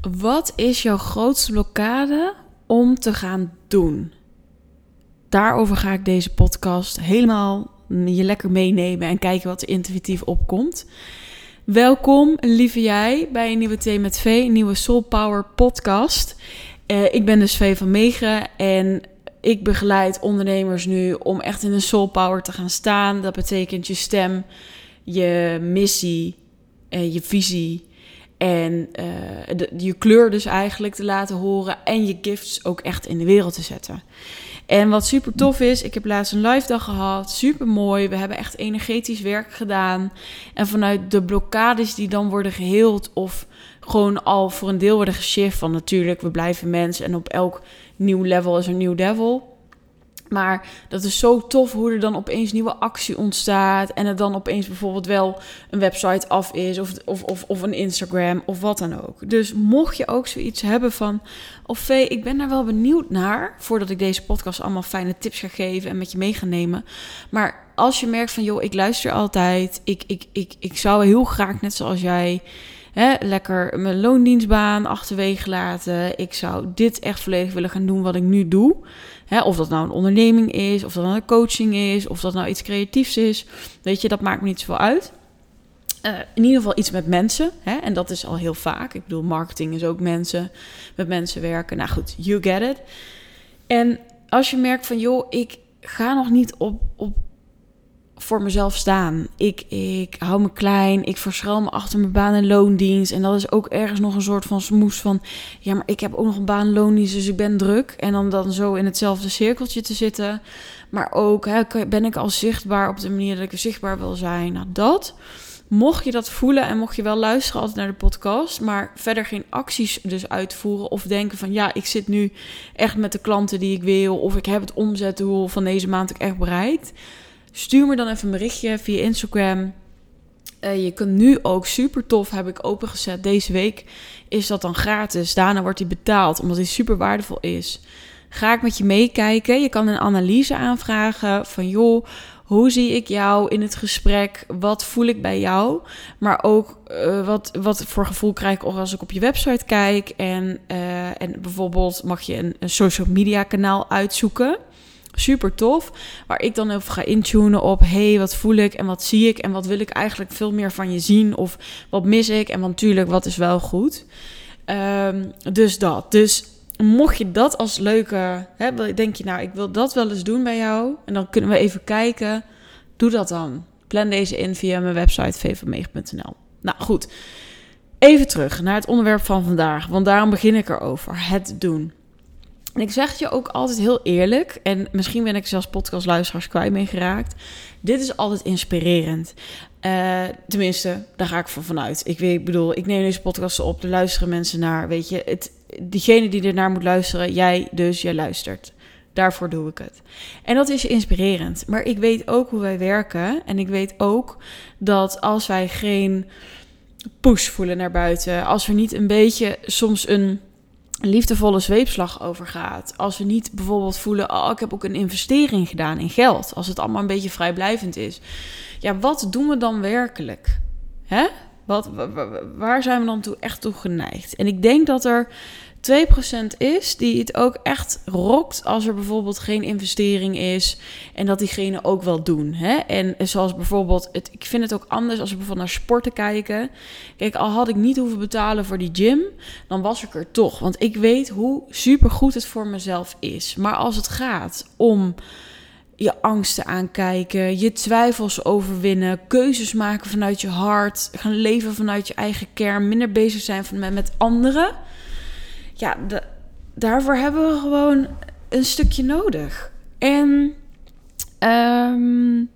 Wat is jouw grootste blokkade om te gaan doen? Daarover ga ik deze podcast helemaal je lekker meenemen en kijken wat er intuïtief opkomt. Welkom, lieve jij, bij een nieuwe Thee met V, een nieuwe Soul Power podcast. Uh, ik ben dus V van Megen en ik begeleid ondernemers nu om echt in een soul power te gaan staan. Dat betekent je stem, je missie, en je visie en de, je kleur dus eigenlijk te laten horen en je gifts ook echt in de wereld te zetten. En wat super tof is, ik heb laatst een live dag gehad, super mooi. We hebben echt energetisch werk gedaan. En vanuit de blokkades die dan worden geheeld of gewoon al voor een deel worden geshift van natuurlijk, we blijven mensen en op elk nieuw level is een nieuw devil. Maar dat is zo tof hoe er dan opeens nieuwe actie ontstaat. En het dan opeens bijvoorbeeld wel een website af is. Of, of, of, of een Instagram of wat dan ook. Dus mocht je ook zoiets hebben van. Of Vee, ik ben daar wel benieuwd naar. Voordat ik deze podcast allemaal fijne tips ga geven en met je mee ga nemen. Maar als je merkt van joh, ik luister altijd. Ik, ik, ik, ik zou heel graag, net zoals jij. Hè, lekker mijn loondienstbaan achterwege laten. Ik zou dit echt volledig willen gaan doen wat ik nu doe. Hè, of dat nou een onderneming is, of dat nou een coaching is, of dat nou iets creatiefs is. Weet je, dat maakt me niet zoveel uit. Uh, in ieder geval iets met mensen. Hè? En dat is al heel vaak. Ik bedoel, marketing is ook mensen. Met mensen werken. Nou goed, you get it. En als je merkt van, joh, ik ga nog niet op, op voor mezelf staan. Ik, ik hou me klein, ik verschuil me achter mijn baan en loondienst. En dat is ook ergens nog een soort van smoes van... ja, maar ik heb ook nog een baan en loondienst, dus ik ben druk. En dan, dan zo in hetzelfde cirkeltje te zitten. Maar ook, hè, ben ik al zichtbaar op de manier dat ik zichtbaar wil zijn? Nou, dat... Mocht je dat voelen en mocht je wel luisteren altijd naar de podcast, maar verder geen acties dus uitvoeren of denken van ja, ik zit nu echt met de klanten die ik wil of ik heb het omzetdoel van deze maand ook echt bereikt Stuur me dan even een berichtje via Instagram. Uh, je kunt nu ook super tof, heb ik opengezet. Deze week is dat dan gratis. Daarna wordt hij betaald, omdat hij super waardevol is. Ga ik met je meekijken. Je kan een analyse aanvragen van joh, hoe zie ik jou in het gesprek? Wat voel ik bij jou? Maar ook uh, wat, wat voor gevoel krijg ik als ik op je website kijk. En, uh, en bijvoorbeeld mag je een, een social media kanaal uitzoeken. Super tof. Waar ik dan even ga intunen op: hey, wat voel ik en wat zie ik en wat wil ik eigenlijk veel meer van je zien? Of wat mis ik? En natuurlijk, wat is wel goed? Um, dus dat. Dus mocht je dat als leuke, hè, denk je nou, ik wil dat wel eens doen bij jou. En dan kunnen we even kijken. Doe dat dan. Plan deze in via mijn website vvmeeg.nl. Nou goed, even terug naar het onderwerp van vandaag. Want daarom begin ik erover. Het doen. En ik zeg het je ook altijd heel eerlijk. En misschien ben ik zelfs podcastluisteraars kwijt mee geraakt. Dit is altijd inspirerend. Uh, tenminste, daar ga ik van vanuit. Ik, weet, ik bedoel, ik neem deze podcast op. Er luisteren mensen naar. Weet je, het, diegene die ernaar moet luisteren, jij dus, jij luistert. Daarvoor doe ik het. En dat is inspirerend. Maar ik weet ook hoe wij werken. En ik weet ook dat als wij geen push voelen naar buiten, als we niet een beetje soms een liefdevolle zweepslag overgaat. Als we niet bijvoorbeeld voelen, oh, ik heb ook een investering gedaan in geld. Als het allemaal een beetje vrijblijvend is. Ja, wat doen we dan werkelijk? Hè? Wat, waar zijn we dan toe echt toe geneigd? En ik denk dat er 2% is die het ook echt rokt als er bijvoorbeeld geen investering is en dat diegene ook wel doen. Hè? En zoals bijvoorbeeld, het, ik vind het ook anders als we bijvoorbeeld naar sporten kijken. Kijk, al had ik niet hoeven betalen voor die gym, dan was ik er toch. Want ik weet hoe supergoed het voor mezelf is. Maar als het gaat om je angsten aankijken, je twijfels overwinnen, keuzes maken vanuit je hart, gaan leven vanuit je eigen kern, minder bezig zijn van, met anderen ja, daarvoor hebben we gewoon een stukje nodig. En um,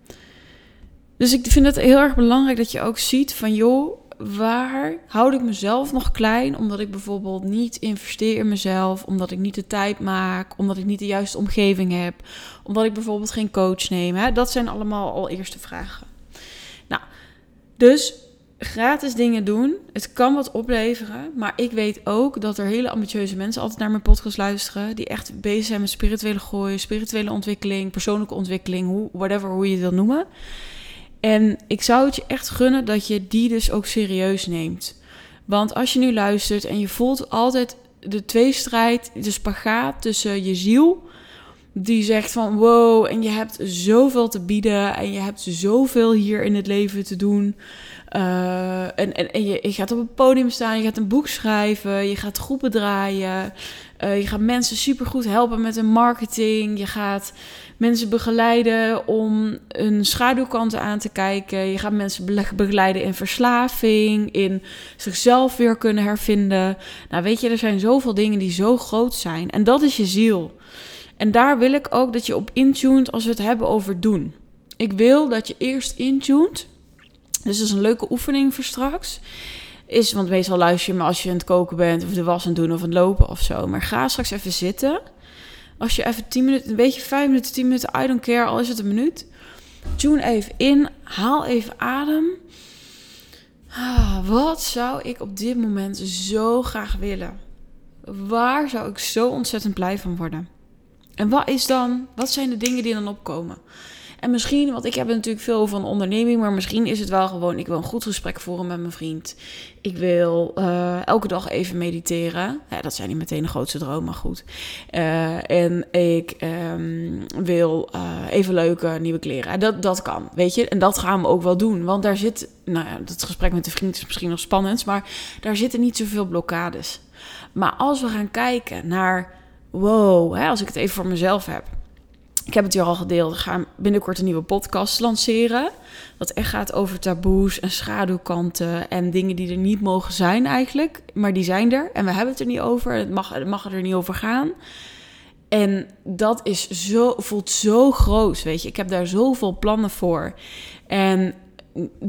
dus ik vind het heel erg belangrijk dat je ook ziet van joh, waar houd ik mezelf nog klein omdat ik bijvoorbeeld niet investeer in mezelf, omdat ik niet de tijd maak, omdat ik niet de juiste omgeving heb, omdat ik bijvoorbeeld geen coach neem. Hè? Dat zijn allemaal al eerste vragen. Nou, dus gratis dingen doen. Het kan wat opleveren. Maar ik weet ook dat er hele ambitieuze mensen altijd naar mijn podcast luisteren. Die echt bezig zijn met spirituele groei, spirituele ontwikkeling, persoonlijke ontwikkeling, whatever, hoe je het wil noemen. En ik zou het je echt gunnen dat je die dus ook serieus neemt. Want als je nu luistert en je voelt altijd de tweestrijd, de spagaat tussen je ziel, die zegt van wow, en je hebt zoveel te bieden en je hebt zoveel hier in het leven te doen. Uh, en en, je, je, gaat op een podium staan, je gaat een boek schrijven, je gaat groepen draaien, uh, je gaat mensen supergoed helpen met hun marketing, je gaat mensen begeleiden om hun schaduwkanten aan te kijken, je gaat mensen begeleiden in verslaving, in zichzelf weer kunnen hervinden. Nou weet je, er zijn zoveel dingen die zo groot zijn en dat is je ziel. En daar wil ik ook dat je op intuned als we het hebben over doen. Ik wil dat je eerst intuned dus dat is een leuke oefening voor straks. Is, want meestal luister je maar als je aan het koken bent, of de was aan het doen of aan het lopen of zo. Maar ga straks even zitten. Als je even 10 minuten, een beetje 5 minuten, 10 minuten, I don't care, al is het een minuut. Tune even in, haal even adem. Ah, wat zou ik op dit moment zo graag willen? Waar zou ik zo ontzettend blij van worden? En wat is dan, wat zijn de dingen die dan opkomen? En misschien, want ik heb natuurlijk veel van onderneming, maar misschien is het wel gewoon, ik wil een goed gesprek voeren met mijn vriend. Ik wil uh, elke dag even mediteren. Ja, dat zijn niet meteen de grootste droom, maar goed. Uh, en ik um, wil uh, even leuke nieuwe kleren. Dat, dat kan, weet je. En dat gaan we ook wel doen, want daar zit, nou ja, dat gesprek met de vriend is misschien nog spannend, maar daar zitten niet zoveel blokkades. Maar als we gaan kijken naar, wow, hè, als ik het even voor mezelf heb ik heb het hier al gedeeld. We gaan binnenkort een nieuwe podcast lanceren. Dat echt gaat over taboes en schaduwkanten en dingen die er niet mogen zijn eigenlijk. Maar die zijn er en we hebben het er niet over. Het mag, het mag er niet over gaan. En dat is zo, voelt zo groot, weet je. Ik heb daar zoveel plannen voor. En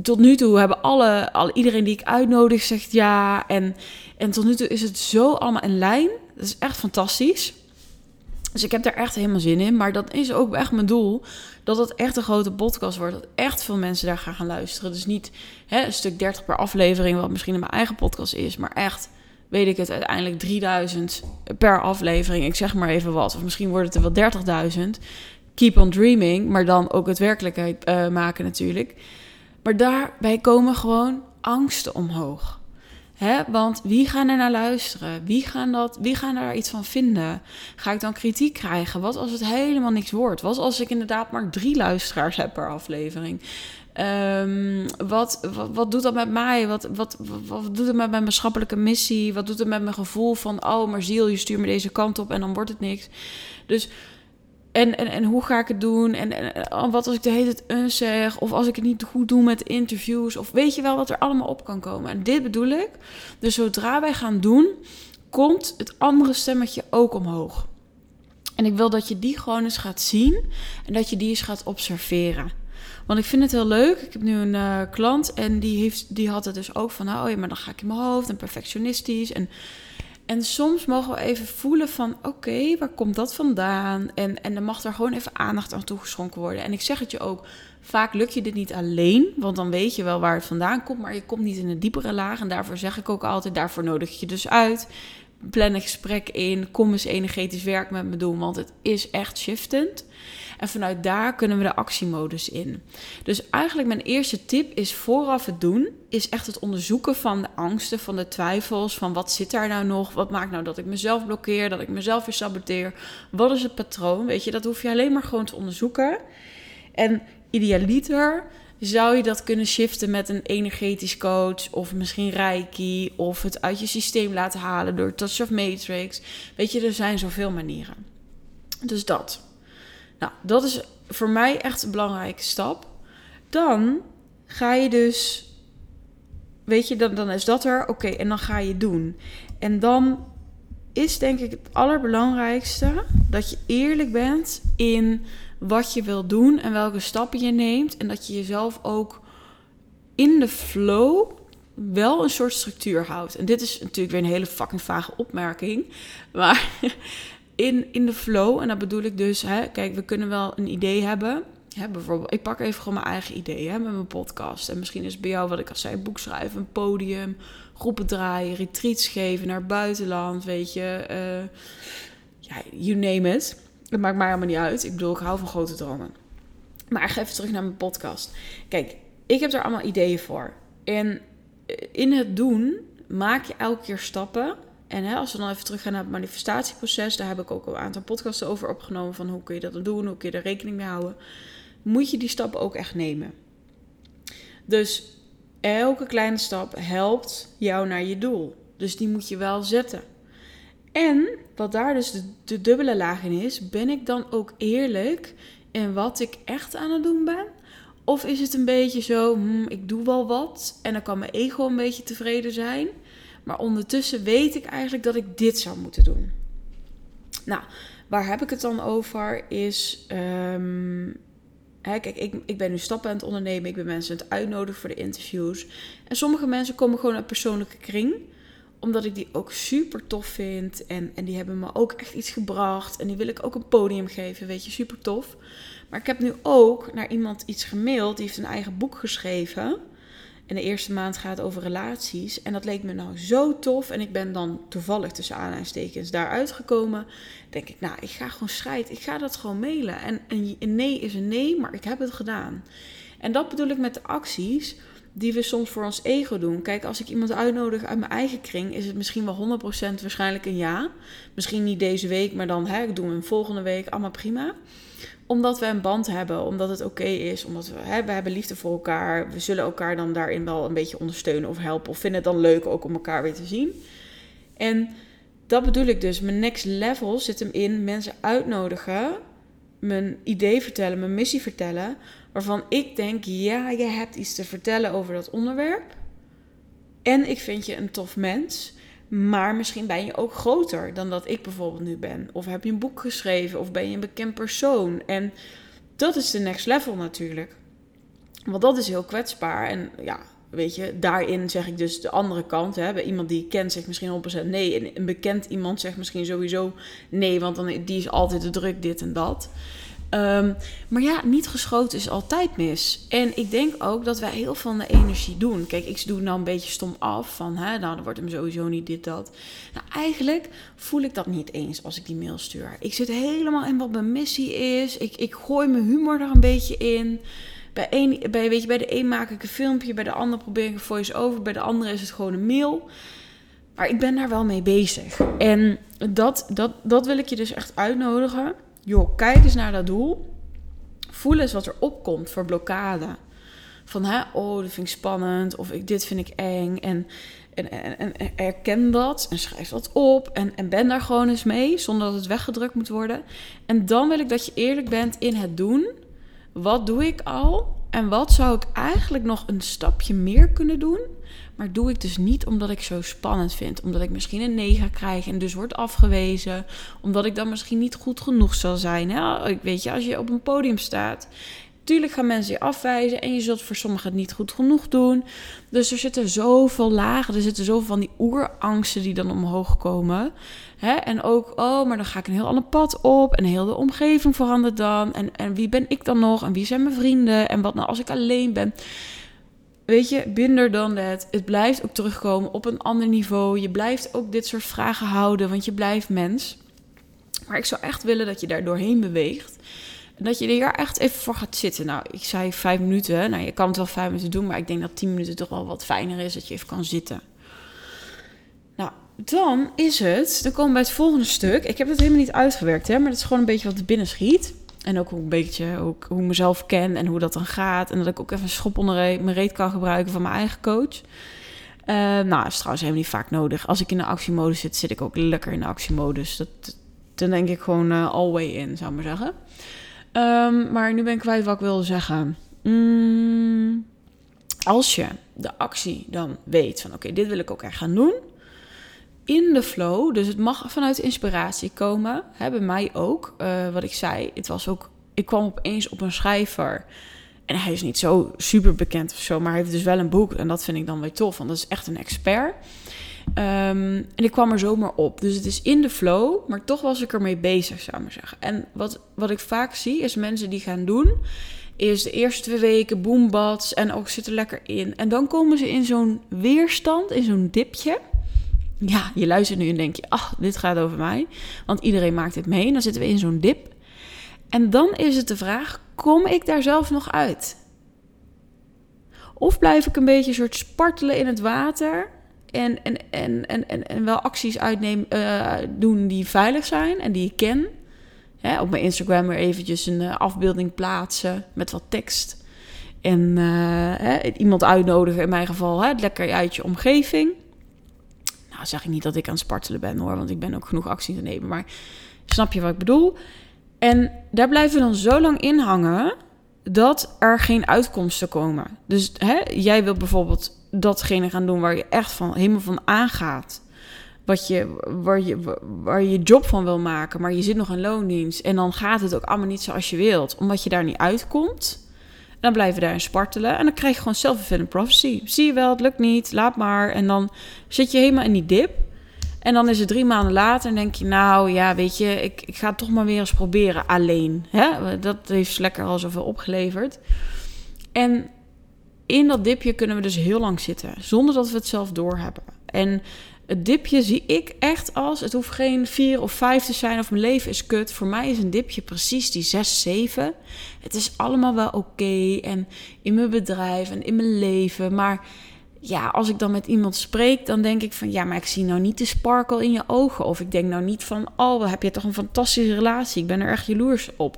tot nu toe hebben alle, alle, iedereen die ik uitnodig zegt ja. En, en tot nu toe is het zo allemaal in lijn. Dat is echt fantastisch. Dus ik heb daar echt helemaal zin in. Maar dat is ook echt mijn doel. Dat het echt een grote podcast wordt. Dat echt veel mensen daar gaan, gaan luisteren. Dus niet hè, een stuk 30 per aflevering, wat misschien in mijn eigen podcast is. Maar echt, weet ik het, uiteindelijk 3000 per aflevering. Ik zeg maar even wat. Of misschien wordt het er wel 30.000. Keep on dreaming. Maar dan ook het werkelijkheid uh, maken natuurlijk. Maar daarbij komen gewoon angsten omhoog. Want wie gaan er naar luisteren? Wie gaan, dat, wie gaan daar iets van vinden? Ga ik dan kritiek krijgen? Wat als het helemaal niks wordt? Wat als ik inderdaad maar drie luisteraars heb per aflevering? Um, wat, wat, wat, doet dat met mij? Wat, wat, wat, doet het met mijn maatschappelijke missie? Wat doet het met mijn gevoel van... oh, maar ziel, je stuurt me deze kant op en dan wordt het niks. Dus en, en, en hoe ga ik het doen? En, en, wat als ik de hele tijd een zeg? Of als ik het niet goed doe met interviews? Of weet je wel wat er allemaal op kan komen? En dit bedoel ik. Dus zodra wij gaan doen, komt het andere stemmetje ook omhoog. En ik wil dat je die gewoon eens gaat zien en dat je die eens gaat observeren. Want ik vind het heel leuk. Ik heb nu een uh, klant en die, heeft, die had het dus ook van... Oh ja, maar dan ga ik in mijn hoofd en perfectionistisch. En en soms mogen we even voelen van oké, waar komt dat vandaan? En, en dan mag er gewoon even aandacht aan toegeschonken worden. En ik zeg het je ook, vaak lukt je dit niet alleen, want dan weet je wel waar het vandaan komt, maar je komt niet in een diepere laag. En daarvoor zeg ik ook altijd, daarvoor nodig je dus uit. Plan een gesprek in, kom eens energetisch werk met me doen, want het is echt shiftend. En vanuit daar kunnen we de actiemodus in. Dus eigenlijk mijn eerste tip is vooraf het doen, is echt het onderzoeken van de angsten, van de twijfels, van wat zit daar nou nog, wat maakt nou dat ik mezelf blokkeer, dat ik mezelf weer saboteer, wat is het patroon, weet je, dat hoef je alleen maar gewoon te onderzoeken. En idealiter zou je dat kunnen shiften met een energetisch coach of misschien reiki of het uit je systeem laten halen door touch of matrix. Weet je, er zijn zoveel manieren. Dus dat. Nou, dat is voor mij echt een belangrijke stap. Dan ga je dus, weet je, dan, dan is dat er, oké, en dan ga je doen. En dan is denk ik het allerbelangrijkste dat je eerlijk bent in wat je wil doen en welke stappen je neemt. En dat je jezelf ook in de flow wel een soort structuur houdt. En dit is natuurlijk weer een hele fucking vage opmerking. Maar in, in de flow. En dat bedoel ik dus, hè, kijk, we kunnen wel een idee hebben. Hè, bijvoorbeeld, ik pak even gewoon mijn eigen idee hè, met mijn podcast. En misschien is bij jou, wat ik al zei, boek schrijven, een podium, groepen draaien, retreats geven naar buitenland, weet je. Uh, ja, you name it. Het maakt mij allemaal niet uit. Ik bedoel, ik hou van grote dromen. Maar even terug naar mijn podcast. Kijk, ik heb er allemaal ideeën voor. En in het doen maak je elke keer stappen. En hè, als we dan even teruggaan naar het manifestatieproces, daar heb ik ook al een aantal podcasten over opgenomen. Van hoe kun je dat doen, hoe kun je er rekening mee houden. Moet je die stappen ook echt nemen. Dus elke kleine stap helpt jou naar je doel. Dus die moet je wel zetten. En wat daar dus de, dubbele laag in is, ben ik dan ook eerlijk in wat ik echt aan het doen ben? Of is het een beetje zo, hm, ik doe wel wat en dan kan mijn ego een beetje tevreden zijn. Maar ondertussen weet ik eigenlijk dat ik dit zou moeten doen. Nou, waar heb ik het dan over? Is, um, hè, kijk, ik, ik ben nu stappen aan het ondernemen. Ik ben mensen aan het uitnodigen voor de interviews. En sommige mensen komen gewoon uit persoonlijke kring omdat ik die ook super tof vind. En, en die hebben me ook echt iets gebracht. En die wil ik ook een podium geven. Weet je, super tof. Maar ik heb nu ook naar iemand iets gemaild. Die heeft een eigen boek geschreven. En de eerste maand gaat over relaties. En dat leek me nou zo tof. En ik ben dan toevallig tussen aanhalingstekens daaruit gekomen. Denk ik, nou, ik ga gewoon scheiden. Ik ga dat gewoon mailen. En een nee is een nee, maar ik heb het gedaan. En dat bedoel ik met de acties die we soms voor ons ego doen. Kijk, als ik iemand uitnodig uit mijn eigen kring, is het misschien wel 100% waarschijnlijk een ja. Misschien niet deze week, maar dan hè, ik doe hem volgende week, allemaal prima. Omdat we een band hebben, omdat het oké is, omdat we, hè, we hebben liefde voor elkaar. We zullen elkaar dan daarin wel een beetje ondersteunen of helpen. Of vinden het dan leuk ook om elkaar weer te zien. En dat bedoel ik dus. Mijn next level zit hem in mensen uitnodigen, mijn idee vertellen, mijn missie vertellen waarvan ik denk, ja, je hebt iets te vertellen over dat onderwerp. En ik vind je een tof mens. Maar misschien ben je ook groter dan dat ik bijvoorbeeld nu ben. Of heb je een boek geschreven, of ben je een bekend persoon. En dat is de next level natuurlijk. Want dat is heel kwetsbaar. En ja, weet je, daarin zeg ik dus de andere kant. Hè. Bij iemand die ik ken zegt misschien 100% nee. En een bekend iemand zegt misschien sowieso nee, want dan, die is altijd de druk, dit en dat. Ehm, maar ja, niet geschoten is altijd mis. En ik denk ook dat wij heel veel van de energie doen. Kijk, ik doe nou een beetje stom af van, hè, nou, dan wordt hem sowieso niet dit, dat. Nou, eigenlijk voel ik dat niet eens als ik die mail stuur. Ik zit helemaal in wat mijn missie is. Ik, ik gooi mijn humor er een beetje in. Bij, een, bij, weet je, bij de een maak ik een filmpje, bij de ander probeer ik een voice-over, bij de andere is het gewoon een mail. Maar ik ben daar wel mee bezig. En dat, dat, dat wil ik je dus echt uitnodigen joh, kijk eens naar dat doel. Voel eens wat er opkomt voor blokkade. Van, hè, oh, dat vind ik spannend. Of ik, dit vind ik eng. En, en, en, en erken dat en schrijf dat op. En, en ben daar gewoon eens mee, zonder dat het weggedrukt moet worden. En dan wil ik dat je eerlijk bent in het doen. Wat doe ik al? En wat zou ik eigenlijk nog een stapje meer kunnen doen? Maar doe ik dus niet omdat ik zo spannend vind. Omdat ik misschien een nee ga krijgen en dus word afgewezen. Omdat ik dan misschien niet goed genoeg zal zijn. Hè? Weet je, als je op een podium staat. Tuurlijk gaan mensen je afwijzen en je zult voor sommigen het niet goed genoeg doen. Dus er zitten zoveel lagen, er zitten zoveel van die oerangsten die dan omhoog komen. En ook, oh, maar dan ga ik een heel ander pad op en heel de omgeving verandert dan. En, en wie ben ik dan nog en wie zijn mijn vrienden en wat nou als ik alleen ben weet je, binder dan dat. Het blijft ook terugkomen op een ander niveau. Je blijft ook dit soort vragen houden, want je blijft mens. Maar ik zou echt willen dat je daar doorheen beweegt. Dat je er hier echt even voor gaat zitten. Nou, ik zei vijf minuten. Nou, je kan het wel vijf minuten doen, maar ik denk dat tien minuten toch wel wat fijner is. Dat je even kan zitten. Nou, dan is het. Dan komen we bij het volgende stuk. Ik heb het helemaal niet uitgewerkt, hè, maar dat is gewoon een beetje wat er binnen schiet. En ook hoe een beetje hoe ik mezelf ken en hoe dat dan gaat. En dat ik ook even een schop onder mijn reet kan gebruiken van mijn eigen coach. Uh, nou, is trouwens helemaal niet vaak nodig. Als ik in de actiemodus zit, zit ik ook lekker in de actiemodus. Dat, dan denk ik gewoon uh, all way in, zou ik maar zeggen. Um, maar nu ben ik kwijt wat ik wilde zeggen. Mm, als je de actie dan weet van oké, dit wil ik ook echt gaan doen in de flow. Dus het mag vanuit inspiratie komen. Hè, bij mij ook. Uh, wat ik zei, het was ook. Ik kwam opeens op een schrijver. En hij is niet zo super bekend of zo, maar hij heeft dus wel een boek. En dat vind ik dan weer tof, want dat is echt een expert. Um, en ik kwam er zomaar op. Dus het is in de flow, maar toch was ik ermee bezig, zou ik maar zeggen. En wat, wat ik vaak zie, is mensen die gaan doen, is de eerste twee weken boombats en ook zitten lekker in. En dan komen ze in zo'n weerstand, in zo'n dipje ja, je luistert nu en denk je, ach, dit gaat over mij. Want iedereen maakt dit mee. Dan zitten we in zo'n dip. En dan is het de vraag, kom ik daar zelf nog uit? Of blijf ik een beetje soort spartelen in het water En, en, en, en, en, wel acties uitnemen, uh, doen die veilig zijn en die ik ken. Op mijn Instagram weer eventjes een uh, afbeelding plaatsen met wat tekst. En uh, hè, iemand uitnodigen, in mijn geval, hè, lekker uit je omgeving. Nou, zeg ik niet dat ik aan het spartelen ben hoor, want ik ben ook genoeg actie te nemen. Maar snap je wat ik bedoel? En daar blijven we dan zo lang in hangen dat er geen uitkomsten komen. Dus hè, jij wil bijvoorbeeld datgene gaan doen waar je echt van helemaal van aangaat. Wat je, waar, je, waar je job van wil maken, maar je zit nog in loondienst. En dan gaat het ook allemaal niet zoals je wilt, omdat je daar niet uitkomt. Dan blijven we daarin spartelen. En dan krijg je gewoon self-fulfilling prophecy. Zie je wel, het lukt niet, laat maar. En dan zit je helemaal in die dip. En dan is het drie maanden later en denk je, nou ja, weet je, ik, ik ga het toch maar weer eens proberen alleen. Hè? Dat heeft lekker al zoveel opgeleverd. En in dat dipje kunnen we dus heel lang zitten, zonder dat we het zelf doorhebben. En het dipje zie ik echt als, het hoeft geen vier of vijf te zijn of mijn leven is kut. Voor mij is een dipje precies die zes, zeven. Het is allemaal wel oké en in mijn bedrijf en in mijn leven, maar ja, als ik dan met iemand spreek, dan denk ik van ja, maar ik zie nou niet de sparkle in je ogen. Of ik denk nou niet van oh, heb je toch een fantastische relatie. Ik ben er echt jaloers op.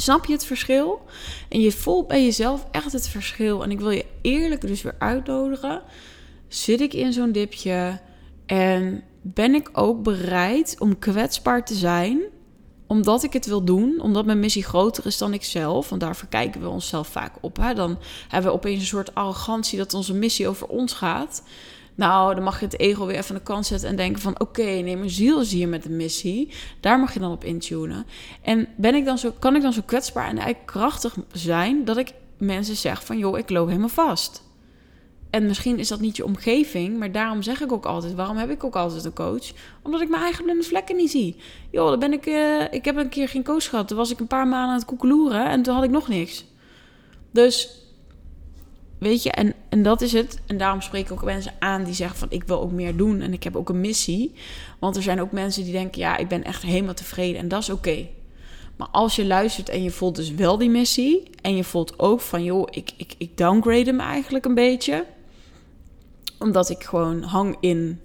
Snap je het verschil? En je voelt bij jezelf echt het verschil. En ik wil je eerlijk dus weer uitnodigen. Zit ik in zo'n dipje en ben ik ook bereid om kwetsbaar te zijn omdat ik het wil doen, omdat mijn missie groter is dan ik zelf, want daar verkijken we onszelf vaak op. Hè? Dan hebben we opeens een soort arrogantie dat onze missie over ons gaat. Nou, dan mag je het ego weer even aan de kant zetten en denken van... oké, nee, mijn ziel is hier met een missie. Daar mag je dan op intunen. En ben ik dan zo, kan ik dan zo kwetsbaar en eigenlijk krachtig zijn... dat ik mensen zeg van, joh, ik loop helemaal vast. En misschien is dat niet je omgeving, maar daarom zeg ik ook altijd: waarom heb ik ook altijd een coach? Omdat ik mijn eigen blinde vlekken niet zie. Joh, dan ben ik, uh, ik heb een keer geen coach gehad. Toen was ik een paar maanden aan het koekeloeren en toen had ik nog niks. Dus weet je, en, en dat is het. En daarom spreek ik ook mensen aan die zeggen: van ik wil ook meer doen en ik heb ook een missie. Want er zijn ook mensen die denken: ja, ik ben echt helemaal tevreden en dat is oké. Maar als je luistert en je voelt dus wel die missie. En je voelt ook van, joh, ik, ik, ik downgrade hem eigenlijk een beetje omdat ik gewoon hang in.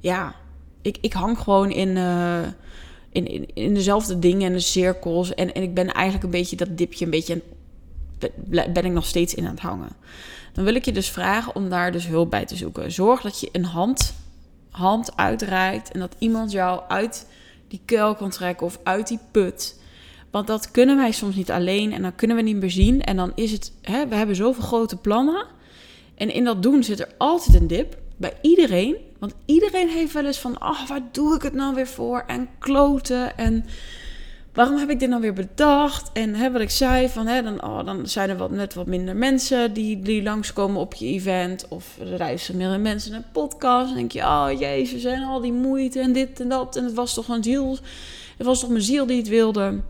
Ja, ik, ik hang gewoon in, uh, in, in, in, dezelfde dingen en de cirkels. En, en ik ben eigenlijk een beetje dat dipje, een beetje. Ben ik nog steeds in aan het hangen. Dan wil ik je dus vragen om daar dus hulp bij te zoeken. Zorg dat je een hand, hand uitreikt en dat iemand jou uit die kuil kan trekken of uit die put. Want dat kunnen wij soms niet alleen en dan kunnen we niet meer zien. En dan is het, hè, we hebben zoveel grote plannen. En in dat doen zit er altijd een dip. Bij iedereen. Want iedereen heeft wel eens van... Oh, waar doe ik het nou weer voor? En kloten. En waarom heb ik dit nou weer bedacht? En hè, wat ik zei, van, hè, dan, oh, dan zijn er wat, net wat minder mensen die, die langskomen op je event. Of er reizen meer mensen naar podcast. En denk je, oh jezus, en al die moeite en dit en dat. En het was toch een ziel. Het was toch mijn ziel die het wilde.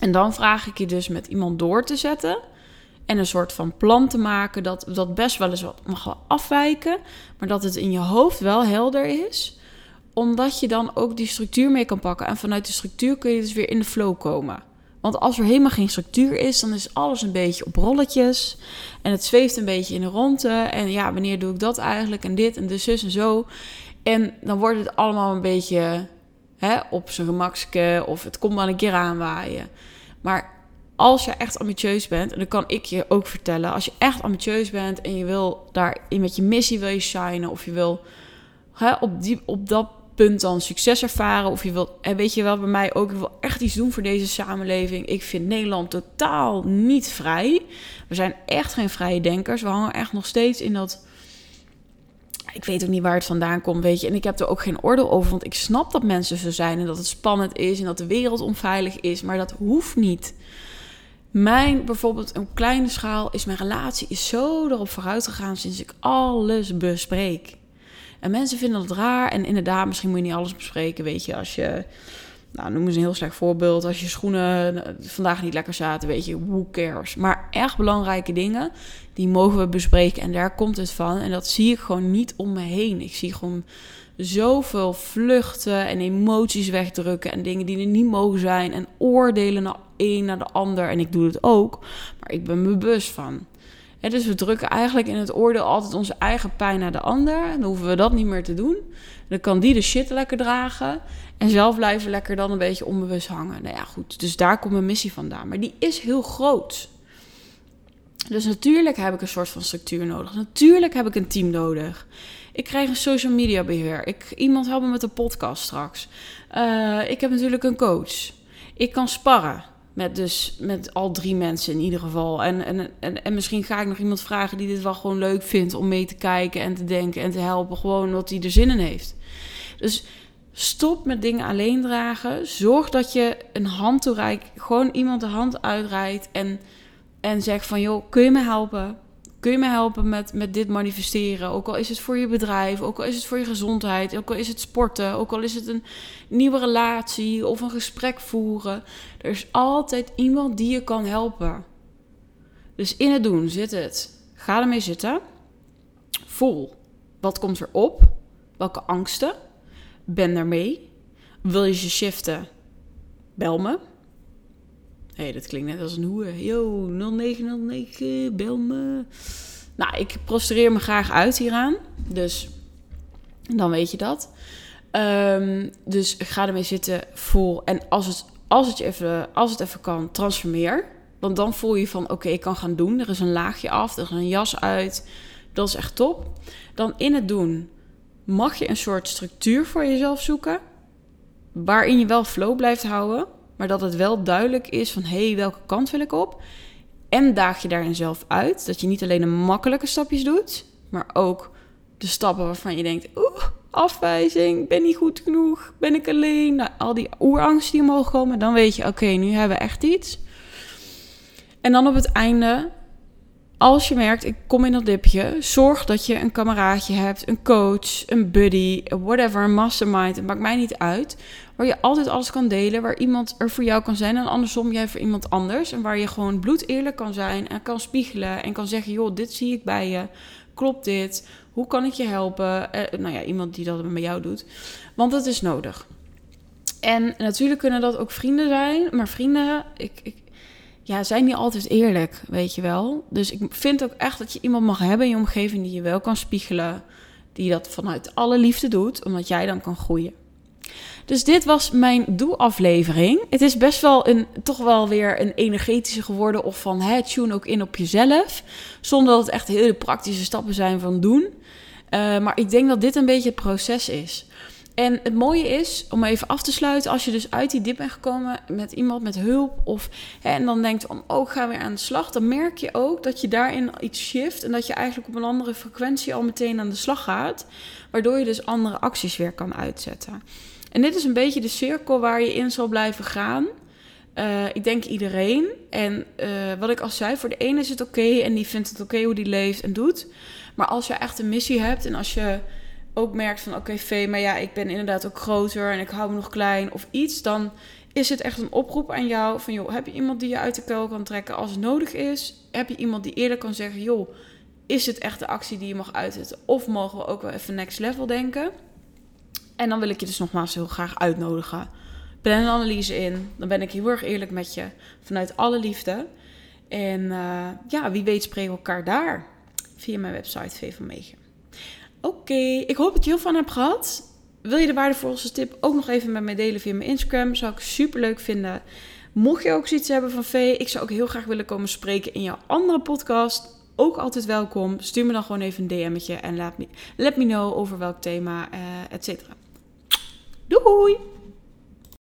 En dan vraag ik je dus met iemand door te zetten en een soort van plan te maken dat dat best wel eens wat mag afwijken, maar dat het in je hoofd wel helder is, omdat je dan ook die structuur mee kan pakken en vanuit de structuur kun je dus weer in de flow komen. Want als er helemaal geen structuur is, dan is alles een beetje op rolletjes. En het zweeft een beetje in de ronde. En ja, wanneer doe ik dat eigenlijk? En dit en de zus en zo. En dan wordt het allemaal een beetje hè, op zijn gemakske. Of het komt wel een keer aanwaaien. Maar als je echt ambitieus bent, en dat kan ik je ook vertellen, als je echt ambitieus bent en je wil daar met je missie wil je shinen, of je wil hè, op, die, op dat punt dan succes ervaren, of je wilt, en weet je wel, bij mij ook, ik wil echt iets doen voor deze samenleving. Ik vind Nederland totaal niet vrij. We zijn echt geen vrije denkers. We hangen echt nog steeds in dat. Ik weet ook niet waar het vandaan komt, weet je. En ik heb er ook geen oordeel over, want ik snap dat mensen zo zijn en dat het spannend is en dat de wereld onveilig is, maar dat hoeft niet. Mijn bijvoorbeeld een kleine schaal is mijn relatie is zo erop vooruit gegaan sinds ik alles bespreek. En mensen vinden dat raar. En inderdaad, misschien moet je niet alles bespreken. Weet je, als je, nou noem eens een heel slecht voorbeeld. Als je schoenen vandaag niet lekker zaten, weet je, who cares. Maar echt belangrijke dingen, die mogen we bespreken. En daar komt het van. En dat zie ik gewoon niet om me heen. Ik zie gewoon zoveel vluchten en emoties wegdrukken en dingen die er niet mogen zijn en oordelen naar een naar de ander. En ik doe het ook, maar ik ben me bewust van. Dus we drukken eigenlijk in het oordeel altijd onze eigen pijn naar de ander. Dan hoeven we dat niet meer te doen. Dan kan die de shit lekker dragen. En zelf blijven lekker dan een beetje onbewust hangen. Nou ja, goed. Dus daar komt mijn missie vandaan. Maar die is heel groot. Dus natuurlijk heb ik een soort van structuur nodig. Natuurlijk heb ik een team nodig. Ik krijg een social media beheer. Ik, iemand helpt me met de podcast straks. Uh, ik heb natuurlijk een coach. Ik kan sparren. Met, dus, met al drie mensen in ieder geval. En, en, en, en misschien ga ik nog iemand vragen die dit wel gewoon leuk vindt om mee te kijken en te denken en te helpen. Gewoon omdat hij er zin in heeft. Dus stop met dingen alleen dragen. Zorg dat je een hand toereikt. Gewoon iemand de hand uitreikt en, en zegt van joh, kun je me helpen? Kun je me helpen met, met dit manifesteren? Ook al is het voor je bedrijf, ook al is het voor je gezondheid, ook al is het sporten, ook al is het een nieuwe relatie of een gesprek voeren. Er is altijd iemand die je kan helpen. Dus in het doen zit het. Ga ermee zitten. Voel. Wat komt er op? Welke angsten? Ben ermee. Wil je ze shiften? Bel me hey, dat klinkt net als een hoe. Yo, 0909, bel me. Nou, ik prostreer me graag uit hieraan. Dus dan weet je dat. Um, dus ga ermee zitten, vol. En als het, als het, je even, als het even kan, transformeer. Want dan voel je van, oké, ik kan gaan doen. Er is een laagje af, er is een jas uit. Dat is echt top. Dan in het doen mag je een soort structuur voor jezelf zoeken. Waarin je wel flow blijft houden. Maar dat het wel duidelijk is van hé, hey, welke kant wil ik op? En daag je daarin zelf uit. Dat je niet alleen de makkelijke stapjes doet, maar ook de stappen waarvan je denkt: oeh, afwijzing, ben niet goed genoeg, ben ik alleen. Nou, al die oerangsten die omhoog komen, dan weet je: oké, nu hebben we echt iets. En dan op het einde als je merkt, ik kom in dat dipje, zorg dat je een kameraadje hebt, een coach, een buddy, whatever, een mastermind. Het maakt mij niet uit. Waar je altijd alles kan delen, waar iemand er voor jou kan zijn en andersom jij voor iemand anders. En waar je gewoon bloed eerlijk kan zijn en kan spiegelen en kan zeggen: joh, dit zie ik bij je. Klopt dit? Hoe kan ik je helpen? Eh, nou ja, iemand die dat met jou doet. Want dat is nodig. En natuurlijk kunnen dat ook vrienden zijn, maar vrienden, ik, ik ja, zijn niet altijd eerlijk, weet je wel. Dus ik vind ook echt dat je iemand mag hebben in je omgeving die je wel kan spiegelen. Die dat vanuit alle liefde doet, omdat jij dan kan groeien. Dus dit was mijn doe-aflevering. Het is best wel een, toch wel weer een energetische geworden. Of van hè, tune ook in op jezelf. Zonder dat het echt hele praktische stappen zijn van doen. Uh, maar ik denk dat dit een beetje het proces is. En het mooie is, om even af te sluiten, als je dus uit die dip bent gekomen met iemand met hulp of hè, en dan denkt van, oh, ik ga weer aan de slag, dan merk je ook dat je daarin iets shift en dat je eigenlijk op een andere frequentie al meteen aan de slag gaat, waardoor je dus andere acties weer kan uitzetten. En dit is een beetje de cirkel waar je in zal blijven gaan. Uh, ik denk iedereen. En uh, wat ik al zei, voor de ene is het oké en die vindt het oké hoe die leeft en doet. Maar als je echt een missie hebt en als je ook merkt van oké, okay, maar ja, ik ben inderdaad ook groter en ik hou me nog klein of iets, dan is het echt een oproep aan jou van joh, heb je iemand die je uit de kuil kan trekken als het nodig is? Heb je iemand die eerder kan zeggen, joh, is het echt de actie die je mag uitzetten? Of mogen we ook wel even next level denken? En dan wil ik je dus nogmaals heel graag uitnodigen. Plan een analyse in. Dan ben ik heel erg eerlijk met je. Vanuit alle liefde. En uh, ja, wie weet spreken we elkaar daar. Via mijn website V Oké, ik hoop dat je heel van hebt gehad. Wil je de waardevolste tip ook nog even met mij delen via mijn Instagram? Zou ik super leuk vinden. Mocht je ook zoiets hebben van V, ik zou ook heel graag willen komen spreken in jouw andere podcast. Ook altijd welkom. Stuur me dan gewoon even een DM'tje en laat me, let me know over welk thema, uh, et cetera. Doei!